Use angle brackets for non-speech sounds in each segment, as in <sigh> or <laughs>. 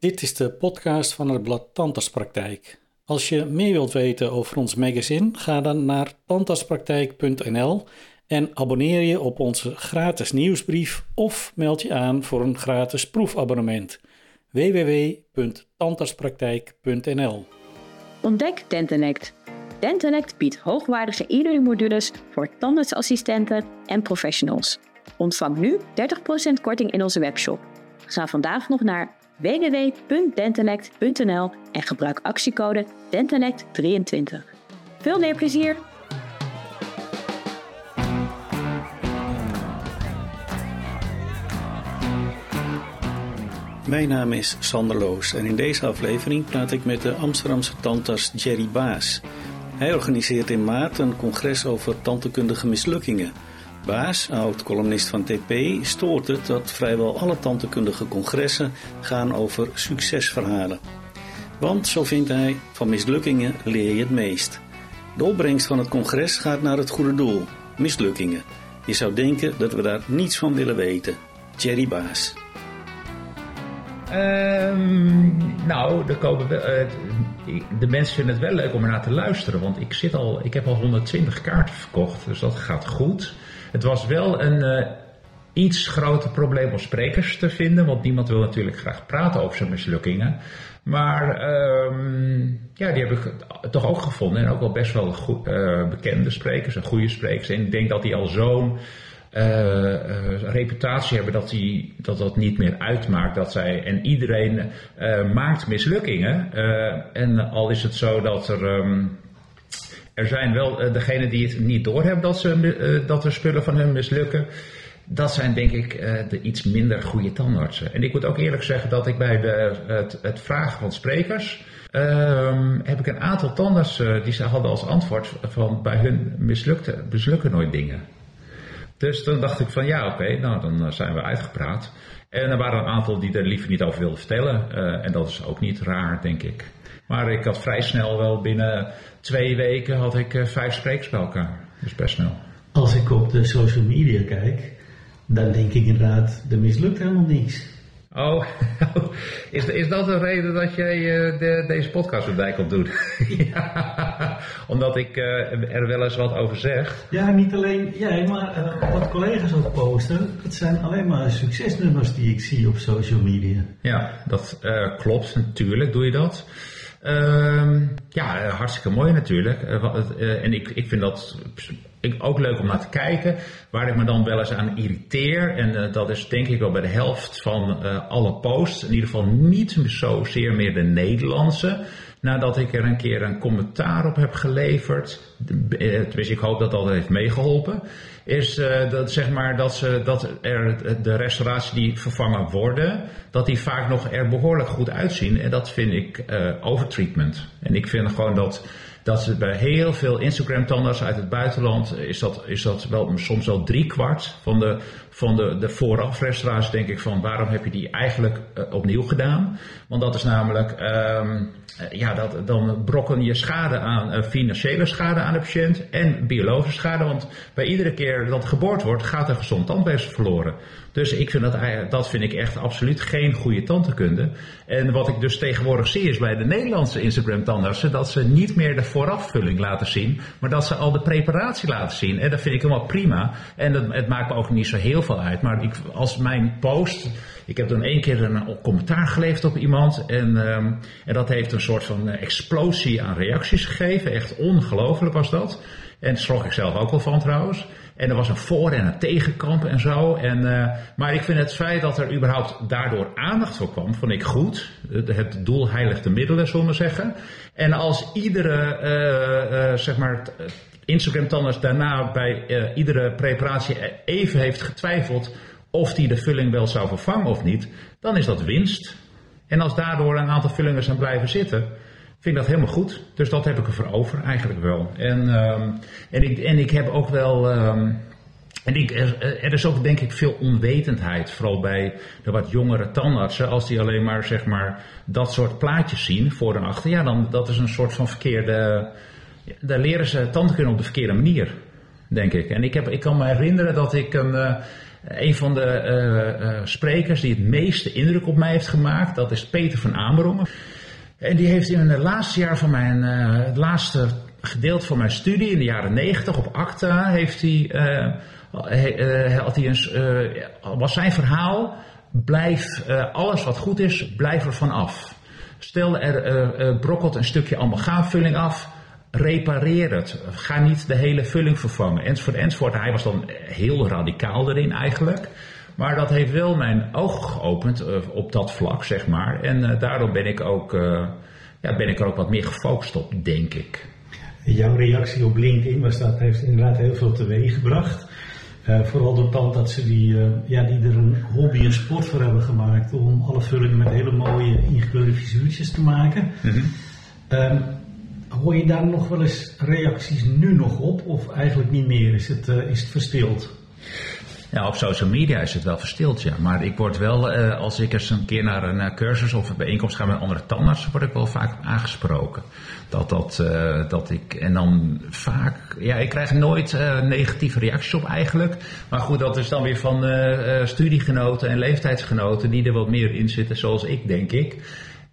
Dit is de podcast van het blad Tandartspraktijk. Als je meer wilt weten over ons magazine, ga dan naar tandartspraktijk.nl en abonneer je op onze gratis nieuwsbrief of meld je aan voor een gratis proefabonnement. www.tandartspraktijk.nl Ontdek Dentanect. Dentanect biedt hoogwaardige e-learning voor tandartsassistenten en professionals. Ontvang nu 30% korting in onze webshop. Ga vandaag nog naar www.dentanect.nl en gebruik actiecode DENTANECT23. Veel leerplezier! Mijn naam is Sander Loos en in deze aflevering praat ik met de Amsterdamse tandarts Jerry Baas. Hij organiseert in maart een congres over tandheelkundige mislukkingen. Baas, oud-columnist van TP, stoort het dat vrijwel alle tandheelkundige congressen gaan over succesverhalen. Want, zo vindt hij, van mislukkingen leer je het meest. De opbrengst van het congres gaat naar het goede doel, mislukkingen. Je zou denken dat we daar niets van willen weten. Jerry Baas. Um, nou, komen uh, de mensen vinden het wel leuk om ernaar te luisteren. Want ik, zit al, ik heb al 120 kaarten verkocht, dus dat gaat goed. Het was wel een uh, iets groter probleem om sprekers te vinden. Want niemand wil natuurlijk graag praten over zijn mislukkingen. Maar um, ja, die heb ik toch ook gevonden. En ook wel best wel uh, bekende sprekers en goede sprekers. En ik denk dat die al zo'n uh, reputatie hebben dat, die, dat dat niet meer uitmaakt. Dat zij, en iedereen maakt mislukkingen. en al is het zo dat er. Um, er zijn wel degenen die het niet doorhebben dat, ze, dat er spullen van hun mislukken. Dat zijn denk ik de iets minder goede tandartsen. En ik moet ook eerlijk zeggen dat ik bij de, het, het vragen van sprekers. Um, heb ik een aantal tandartsen die ze hadden als antwoord van bij hun mislukte, mislukken nooit dingen. Dus dan dacht ik van ja, oké, nou dan eh, zijn we uitgepraat. En er waren een aantal die er liever niet over wilden vertellen. En dat is ook niet raar, denk ik. Maar ik had vrij snel wel binnen twee weken had ik uh, vijf sprekers bij elkaar. Dus best snel. Als ik op de social media kijk, dan denk ik inderdaad, er mislukt helemaal niks. Oh, <laughs> is, is dat de reden dat jij uh, de, deze podcast op Dijk op doet? <laughs> ja, omdat ik uh, er wel eens wat over zeg. Ja, niet alleen jij, maar uh, wat collega's ook posten. Het zijn alleen maar succesnummers die ik zie op social media. Ja, dat klopt natuurlijk. Doe je dat? Ehm, ja, hartstikke mooi natuurlijk. en ik, ik vind dat ook leuk om naar te kijken. Waar ik me dan wel eens aan irriteer, en dat is denk ik wel bij de helft van alle posts, in ieder geval niet zozeer meer de Nederlandse. Nadat ik er een keer een commentaar op heb geleverd, eh, tenminste ik hoop dat dat heeft meegeholpen, is uh, dat, zeg maar, dat, ze, dat er de restauraties die vervangen worden, dat die vaak nog er behoorlijk goed uitzien. En dat vind ik uh, overtreatment. En ik vind gewoon dat dat ze bij heel veel Instagram-tandarts uit het buitenland is dat, is dat wel soms wel drie kwart van de, van de, de voorafrestaurants denk ik van waarom heb je die eigenlijk uh, opnieuw gedaan? Want dat is namelijk, um, ja, dat, dan brokken je schade aan, uh, financiële schade aan de patiënt en biologische schade. Want bij iedere keer dat geboord wordt, gaat er gezond tandweefsel verloren. Dus ik vind dat, dat vind ik echt absoluut geen goede tandheelkunde. En wat ik dus tegenwoordig zie is bij de Nederlandse Instagram tandartsen dat ze niet meer de voorafvulling laten zien, maar dat ze al de preparatie laten zien. En dat vind ik helemaal prima. En dat, het maakt me ook niet zo heel veel uit. Maar ik, als mijn post, ik heb dan één keer een commentaar geleverd op iemand en, um, en dat heeft een soort van explosie aan reacties gegeven. Echt ongelooflijk was dat. En daar schrok ik zelf ook wel van trouwens. En er was een voor- en een tegenkamp en zo. En, uh, maar ik vind het feit dat er überhaupt daardoor aandacht voor kwam, vond ik goed. Het doel heiligt de middelen, zullen we zeggen. En als iedere, zeg maar, Instagram-tanners daarna bij iedere preparatie even heeft getwijfeld of die de vulling wel zou vervangen of niet, dan is dat winst. En als daardoor een aantal vullingen zijn blijven zitten, vind ik dat helemaal goed. Dus dat heb ik ervoor over eigenlijk wel. En, um, en, ik, en ik heb ook wel. Um, en ik, er, er, is ook denk ik veel onwetendheid, vooral bij de wat jongere tandartsen. Als die alleen maar zeg maar dat soort plaatjes zien, voor en achter. Ja, dan dat is een soort van verkeerde... Daar leren ze tandheelkunde op de verkeerde manier, denk ik. En ik, heb, ik kan me herinneren dat ik een... Uh, een van de sprekers die het meeste indruk op mij heeft gemaakt, dat is Peter van Amerongen. En die heeft in het laatste jaar van mijn, het laatste gedeelte van mijn studie, in de jaren 90 op ACTA, heeft hij, had hij een, was zijn verhaal, blijf, alles wat goed is, blijf er van af. Stel er brokkelt een stukje amalgaamvulling af, repareer het. Ga niet de hele vulling vervangen. Enzovoort, enzovoort. Hij was dan heel radicaal erin eigenlijk. Maar dat heeft wel mijn ogen geopend uh, op dat vlak, zeg maar. En uh, daarom ben ik, ook, uh, ja, ben ik er ook wat meer gefocust op, denk ik. Jouw reactie op LinkedIn was dat heeft inderdaad heel veel teweeg gebracht. vooral door tand dat ze die, ja, die er een hobby en sport voor hebben gemaakt om alle vullingen met hele mooie ingekleurde visuurtjes te maken. Mm -hmm. Hoor je daar nog wel eens reacties nu nog op of eigenlijk niet meer? Is het, uh, is het verstild? Ja, op social media is het wel verstild, ja. Maar ik word wel, uh, als ik eens een keer naar een uh, cursus of een bijeenkomst ga met andere tandartsen, word ik wel vaak aangesproken. Dat, dat, dat ik, en dan vaak, ja, ik krijg nooit negatieve reacties op eigenlijk. Maar goed, dat is dan weer van studiegenoten en leeftijdsgenoten die er wat meer in zitten, zoals ik, denk ik.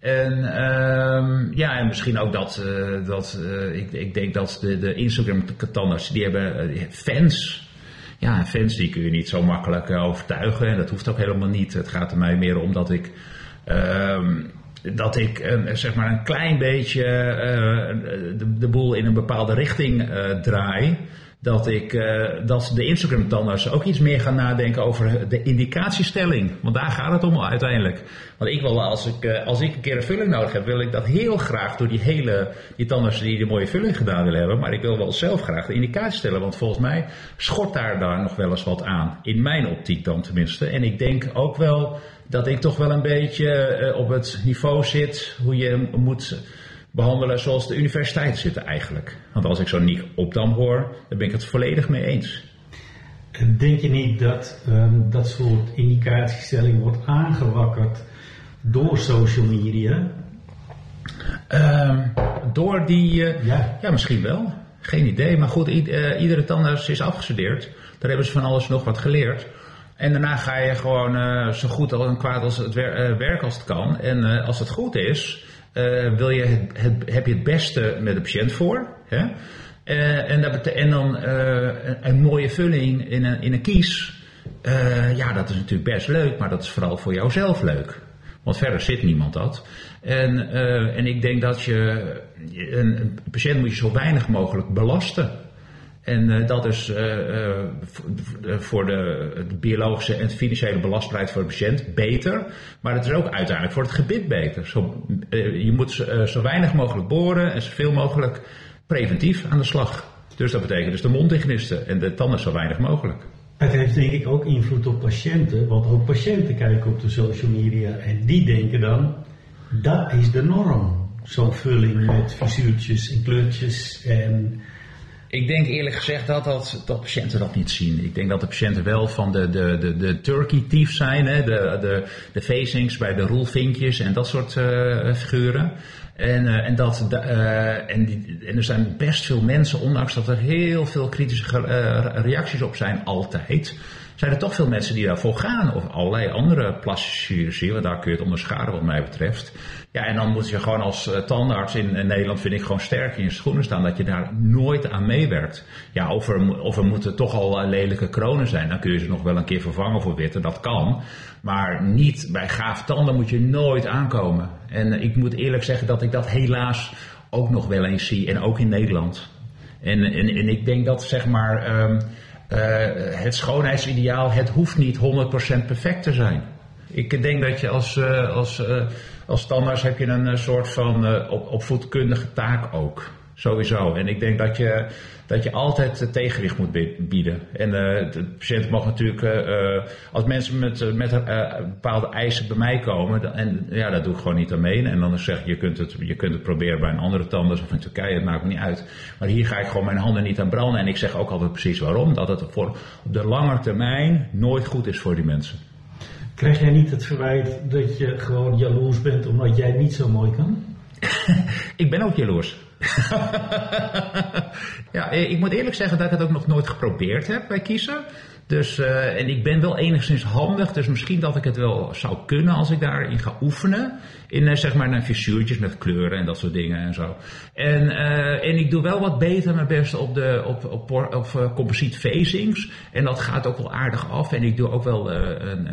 En um, ja, en misschien ook dat, uh, dat uh, ik, ik denk dat de, de Instagram-katanners, die hebben uh, fans. Ja, fans die kun je niet zo makkelijk overtuigen. En dat hoeft ook helemaal niet. Het gaat er mij meer om dat ik, um, dat ik zeg maar een klein beetje de, de, boel in een bepaalde richting draai dat, ik, uh, dat de Instagram-tanners ook iets meer gaan nadenken over de indicatiestelling. Want daar gaat het om uiteindelijk. Want ik wil, als ik, uh, als ik een keer een vulling nodig heb, wil ik dat heel graag door die hele, die die de mooie vulling gedaan willen hebben. Maar ik wil wel zelf graag de indicatie stellen. Want volgens mij schort daar, daar nog wel eens wat aan. In mijn optiek dan tenminste. En ik denk ook wel dat ik toch wel een beetje uh, op het niveau zit hoe je moet behandelen zoals de universiteiten zitten eigenlijk. Want als ik zo niet Opdam hoor, dan ben ik het volledig mee eens. Denk je niet dat um, dat soort indicatiestelling wordt aangewakkerd door social media? Um, door die, uh, ja. ja. misschien wel. Geen idee. Maar goed, uh, iedere tandarts is afgestudeerd. Daar hebben ze van alles nog wat geleerd. En daarna ga je gewoon uh, zo goed en kwaad als het wer werk als het kan. En als het goed is, uh, wil je het, heb je het beste met de patiënt voor. Hè? Uh, en, en dan uh, een, mooie vulling in een, in een kies. ja, dat is natuurlijk best leuk, maar dat is vooral voor jouzelf leuk. Want verder zit niemand dat. En, en ik denk dat je een, een patiënt moet je zo weinig mogelijk belasten. En uh, dat is uh, uh, voor de, biologische en financiële belastbaarheid voor de patiënt beter. Maar het is ook uiteindelijk voor het gebit beter. Zo, je moet zo weinig mogelijk boren en zoveel mogelijk preventief aan de slag. Dus dat betekent dus de mondhygiënisten en de tanden zo weinig mogelijk. Het heeft denk ik ook invloed op patiënten, want ook patiënten kijken op de social media en die denken dan, dat is de norm. Zo'n vulling met visuurtjes en kleurtjes en ik denk eerlijk gezegd dat, dat, dat patiënten dat niet zien. Ik denk dat de patiënten wel van de, de, de, de turkey thief zijn. Hè? De, de, de facings bij de roelvinkjes en dat soort uh, figuren. En, uh, en, dat, uh, en, die, en er zijn best veel mensen, ondanks dat er heel veel kritische reacties op zijn, altijd zijn er toch veel mensen die daarvoor gaan. Of allerlei andere plastische chirurgie, want daar kun je het onderscharen wat mij betreft. Ja, en dan moet je gewoon als uh, tandarts in, Nederland, vind ik, gewoon sterk in je schoenen staan. Dat je daar nooit aan meewerkt. Ja, of er, of er moeten toch al uh, lelijke kronen zijn. Dan kun je ze nog wel een keer vervangen voor witte. Dat kan. Maar niet bij gaaf tanden moet je nooit aankomen. En uh, ik moet eerlijk zeggen dat ik dat helaas ook nog wel eens zie. En ook in Nederland. En, en, en ik denk dat zeg maar... Um, het schoonheidsideaal, het hoeft niet 100% perfect te zijn. Ik denk dat je als, als als tandarts heb je een eh, soort van op, opvoedkundige taak ook. Sowieso. En ik denk dat je, dat je altijd tegenwicht moet bieden. En uh, de patiënt mag natuurlijk, uh, als mensen met, met bepaalde eisen bij mij komen, dan, en ja, dat doe ik gewoon niet aan mee. En dan zeg je, je kunt, het, je kunt het proberen bij een andere tandarts of in Turkije, het maakt me niet uit. Maar hier ga ik gewoon mijn handen niet aan branden. En ik zeg ook altijd precies waarom. Dat het voor op de lange termijn nooit goed is voor die mensen. Krijg jij niet het verwijt dat je gewoon jaloers bent omdat jij niet zo mooi kan? <laughs> ik ben ook jaloers. <laughs> ja, ik moet eerlijk zeggen dat ik het ook nog nooit geprobeerd heb bij kiezen. Dus, uh, en ik ben wel enigszins handig, dus misschien dat ik het wel zou kunnen als ik daarin ga oefenen. In uh, zeg maar naar fissuurtjes met kleuren en dat soort dingen en zo. En, uh, en ik doe wel wat beter mijn best op, de, op, op, composiet facings. En dat gaat ook wel aardig af. En ik doe ook wel een,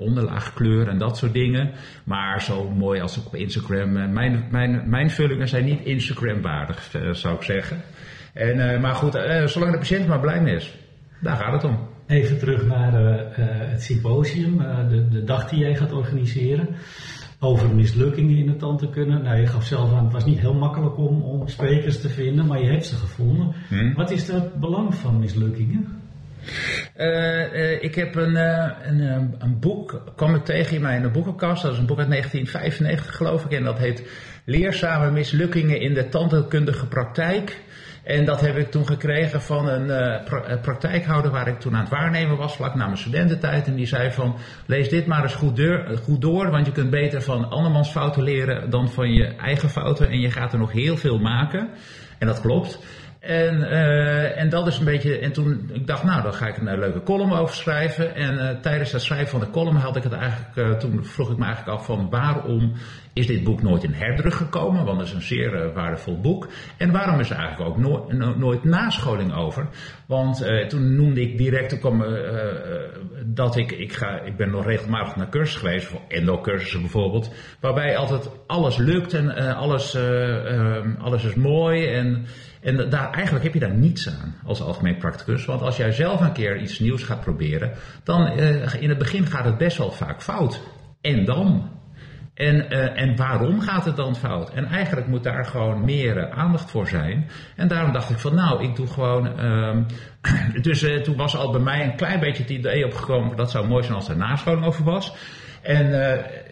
een en dat soort dingen. Maar zo mooi als op Instagram. Mijn, mijn, mijn vullingen zijn niet Instagram-waardig, zou ik zeggen. En, maar goed, zolang de patiënt maar blij mee is. Daar gaat het om. Even terug naar uh, het symposium, uh, de, de, dag die jij gaat organiseren. Over mislukkingen in het tandheelkunde. Nou, je gaf zelf aan, het was niet heel makkelijk om, om sprekers te vinden, maar je hebt ze gevonden. Hmm. Wat is het belang van mislukkingen? Uh, ik heb een, een, een, boek, kwam ik tegen in mijn boekenkast. Dat is een boek uit 1995 geloof ik. En dat heet Leerzame mislukkingen in de tandheelkundige praktijk. En dat heb ik toen gekregen van een uh, praktijkhouder waar ik toen aan het waarnemen was, vlak na mijn studententijd. En die zei van, lees dit maar eens goed, deur, goed door, want je kunt beter van andermans fouten leren dan van je eigen fouten. En je gaat er nog heel veel maken. En dat klopt. En, uh, en dat is een beetje. En toen ik dacht, nou, dan ga ik een leuke column over schrijven. En uh, tijdens het schrijven van de column had ik het eigenlijk. Uh, toen vroeg ik me eigenlijk af van waarom is dit boek nooit in herdruk gekomen? Want het is een zeer waardevol boek. En waarom is er eigenlijk ook no nooit nascholing over? Want toen noemde ik direct toen kwam, dat ik. Ik, ga, ik ben nog regelmatig naar cursus geweest, voor endo-cursussen bijvoorbeeld. Waarbij altijd alles lukt en alles, alles is mooi. En en daar, eigenlijk heb je daar niets aan als algemeen practicus. Want als jij zelf een keer iets nieuws gaat proberen, dan uh, in het begin gaat het best wel vaak fout. En dan? En, uh, en waarom gaat het dan fout? En eigenlijk moet daar gewoon meer uh, aandacht voor zijn. En daarom dacht ik van nou, ik doe gewoon. Uh, <clears throat> dus toen was al bij mij een klein beetje het idee opgekomen. Dat zou mooi zijn als er nascholing over was. En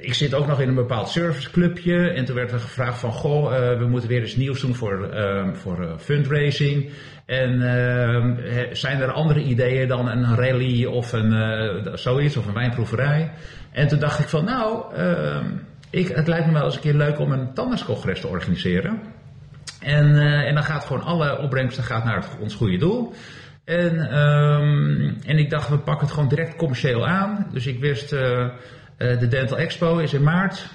ik zit ook nog in een bepaald serviceclubje. En toen werd er gevraagd van, goh, uh, we moeten weer eens nieuws doen voor, uh, voor fundraising. En zijn er andere ideeën dan een rally of een, zoiets, of een wijnproeverij? En toen dacht ik van, nou, ehm, ik, het lijkt me wel eens een keer leuk om een tandartscongres te organiseren. En, en dan gaat gewoon alle opbrengsten gaat naar ons goede doel. En, en ik dacht, we pakken het gewoon direct commercieel aan. Dus ik wist, de Dental Expo is in maart.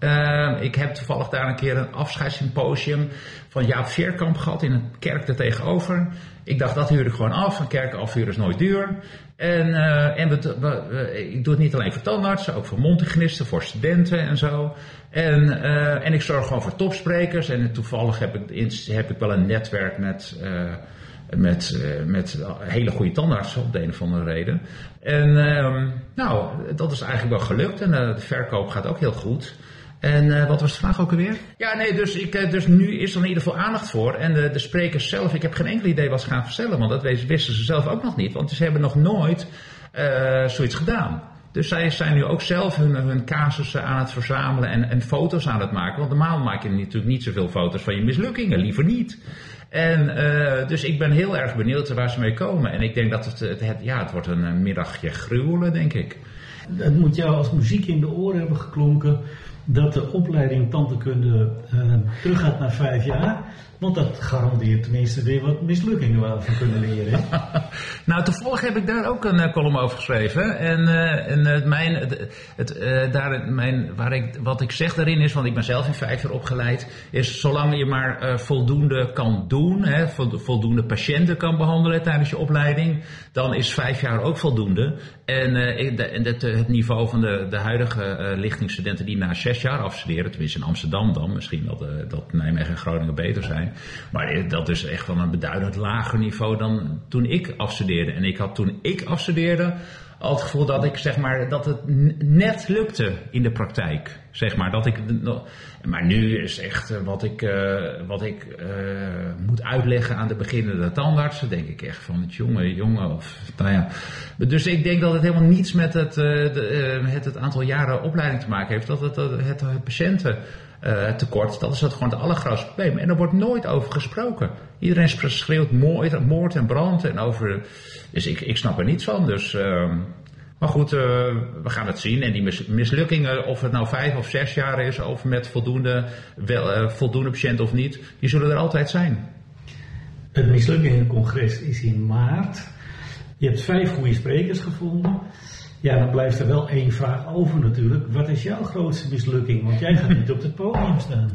Uh, ik heb toevallig daar een keer een afscheidssymposium van Jaap Veerkamp gehad in een kerk er tegenover. Ik dacht, dat huur ik gewoon af. Een kerk afhuren is nooit duur. En, uh, en we, we, ik doe het niet alleen voor tandartsen, ook voor mondhygiënisten, voor studenten en zo. En, uh, en ik zorg gewoon voor topsprekers. En toevallig heb ik, heb ik wel een netwerk met met, uh, met hele goede tandartsen op de een of andere reden. En uh, nou, dat is eigenlijk wel gelukt en uh, de verkoop gaat ook heel goed. En uh, wat was de vraag ook alweer? Ja, nee, dus, ik, dus nu is er in ieder geval aandacht voor. En de, de sprekers zelf, ik heb geen enkel idee wat ze gaan vertellen, want dat wisten ze zelf ook nog niet. Want ze hebben nog nooit zoiets gedaan. Dus zij zijn nu ook zelf hun, hun casussen aan het verzamelen en, en foto's aan het maken. Want normaal maak je natuurlijk niet zoveel foto's van je mislukkingen, liever niet. En uh, dus ik ben heel erg benieuwd waar ze mee komen. En ik denk dat het, het, het ja, het wordt een middagje gruwelen, denk ik. Het moet jou als muziek in de oren hebben geklonken dat de opleiding tandheelkunde uh, teruggaat naar vijf jaar. Want dat garandeert tenminste weer wat mislukkingen waar we van kunnen leren. <laughs> nou, toevallig heb ik daar ook een uh, column over geschreven. En, uh, mijn, het, mijn, waar ik, wat ik zeg daarin is, want ik ben zelf in vijf jaar opgeleid, is zolang je maar voldoende kan doen, hè, voldoende patiënten kan behandelen tijdens je opleiding, dan is vijf jaar ook voldoende. En, het, niveau van de, de huidige lichtingsstudenten die na zes jaar afstuderen, tenminste in Amsterdam dan, misschien dat, dat Nijmegen en Groningen beter zijn maar dat is echt van een beduidend lager niveau dan toen ik afstudeerde. En ik had toen ik afstudeerde al het gevoel dat ik zeg maar dat het net lukte in de praktijk. Zeg maar dat ik. Maar nu is echt eh, wat ik, uh, wat ik uh, moet uitleggen aan de beginnende tandartsen. Denk ik echt van het jonge, jongen. Of, nou ja. Dus ik denk dat het helemaal niets met het, de, het, aantal jaren opleiding te maken heeft. Dat het, het, patiënten tekort. Dat is het gewoon het allergrootste probleem. En er wordt nooit over gesproken. Iedereen schreeuwt moord, moord en brand. En over, dus ik, ik snap er niets van. Dus, uh, maar goed, uh, we gaan het zien. En die mislukkingen, of het nou vijf of zes jaar is, of met voldoende, wel, uh, voldoende patiënten of niet, die zullen er altijd zijn. Het mislukkingencongres is in maart. Je hebt vijf goede sprekers gevonden. Ja, dan blijft er wel één vraag over natuurlijk. Wat is jouw grootste mislukking? Want jij gaat niet op het podium staan.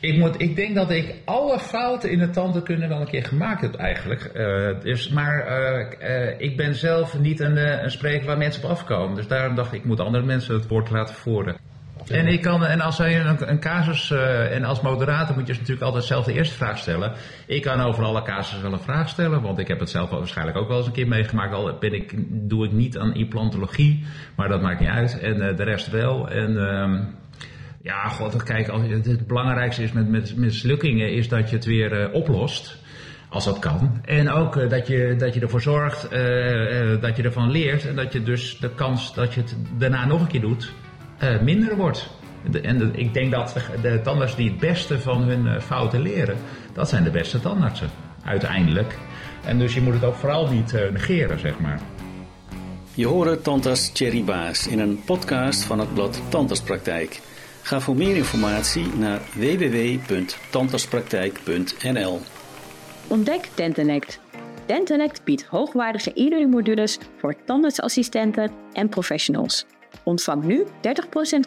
Ik, moet, ik denk dat ik alle fouten in de tandheelkunde wel een keer gemaakt heb eigenlijk. Uh, dus, maar uh, uh, ik ben zelf niet een, een spreker waar mensen op afkomen. Dus daarom dacht ik, ik moet andere mensen het woord laten voeren. En, ik kan, en als hij een, een casus, uh, en als moderator moet je dus natuurlijk altijd zelf de eerste vraag stellen. Ik kan over alle casussen wel een vraag stellen, want ik heb het zelf waarschijnlijk ook wel eens een keer meegemaakt. Al ben ik, doe ik niet aan implantologie, maar dat maakt niet uit. En uh, de rest wel. En uh, ja, god, kijk, als, het belangrijkste is met, met mislukkingen is dat je het weer uh, oplost. Als dat kan. En ook uh, dat, je, dat je ervoor zorgt uh, dat je ervan leert. En dat je dus de kans dat je het daarna nog een keer doet, minder wordt. En ik denk dat de tandarts die het beste van hun fouten leren, dat zijn de beste tandartsen, uiteindelijk. En dus je moet het ook vooral niet negeren, zeg maar. Je hoort tandarts Thierry Baas in een podcast van het blad Tandartspraktijk. Ga voor meer informatie naar www.tandartspraktijk.nl Ontdek Dentanect. Dentanect biedt hoogwaardige e-learning voor tandartsassistenten en professionals. Ontvang nu 30%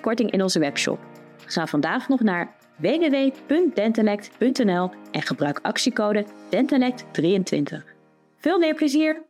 korting in onze webshop. Ga vandaag nog naar www.dentelect.nl en gebruik actiecode DENTELECT23. Veel meer plezier!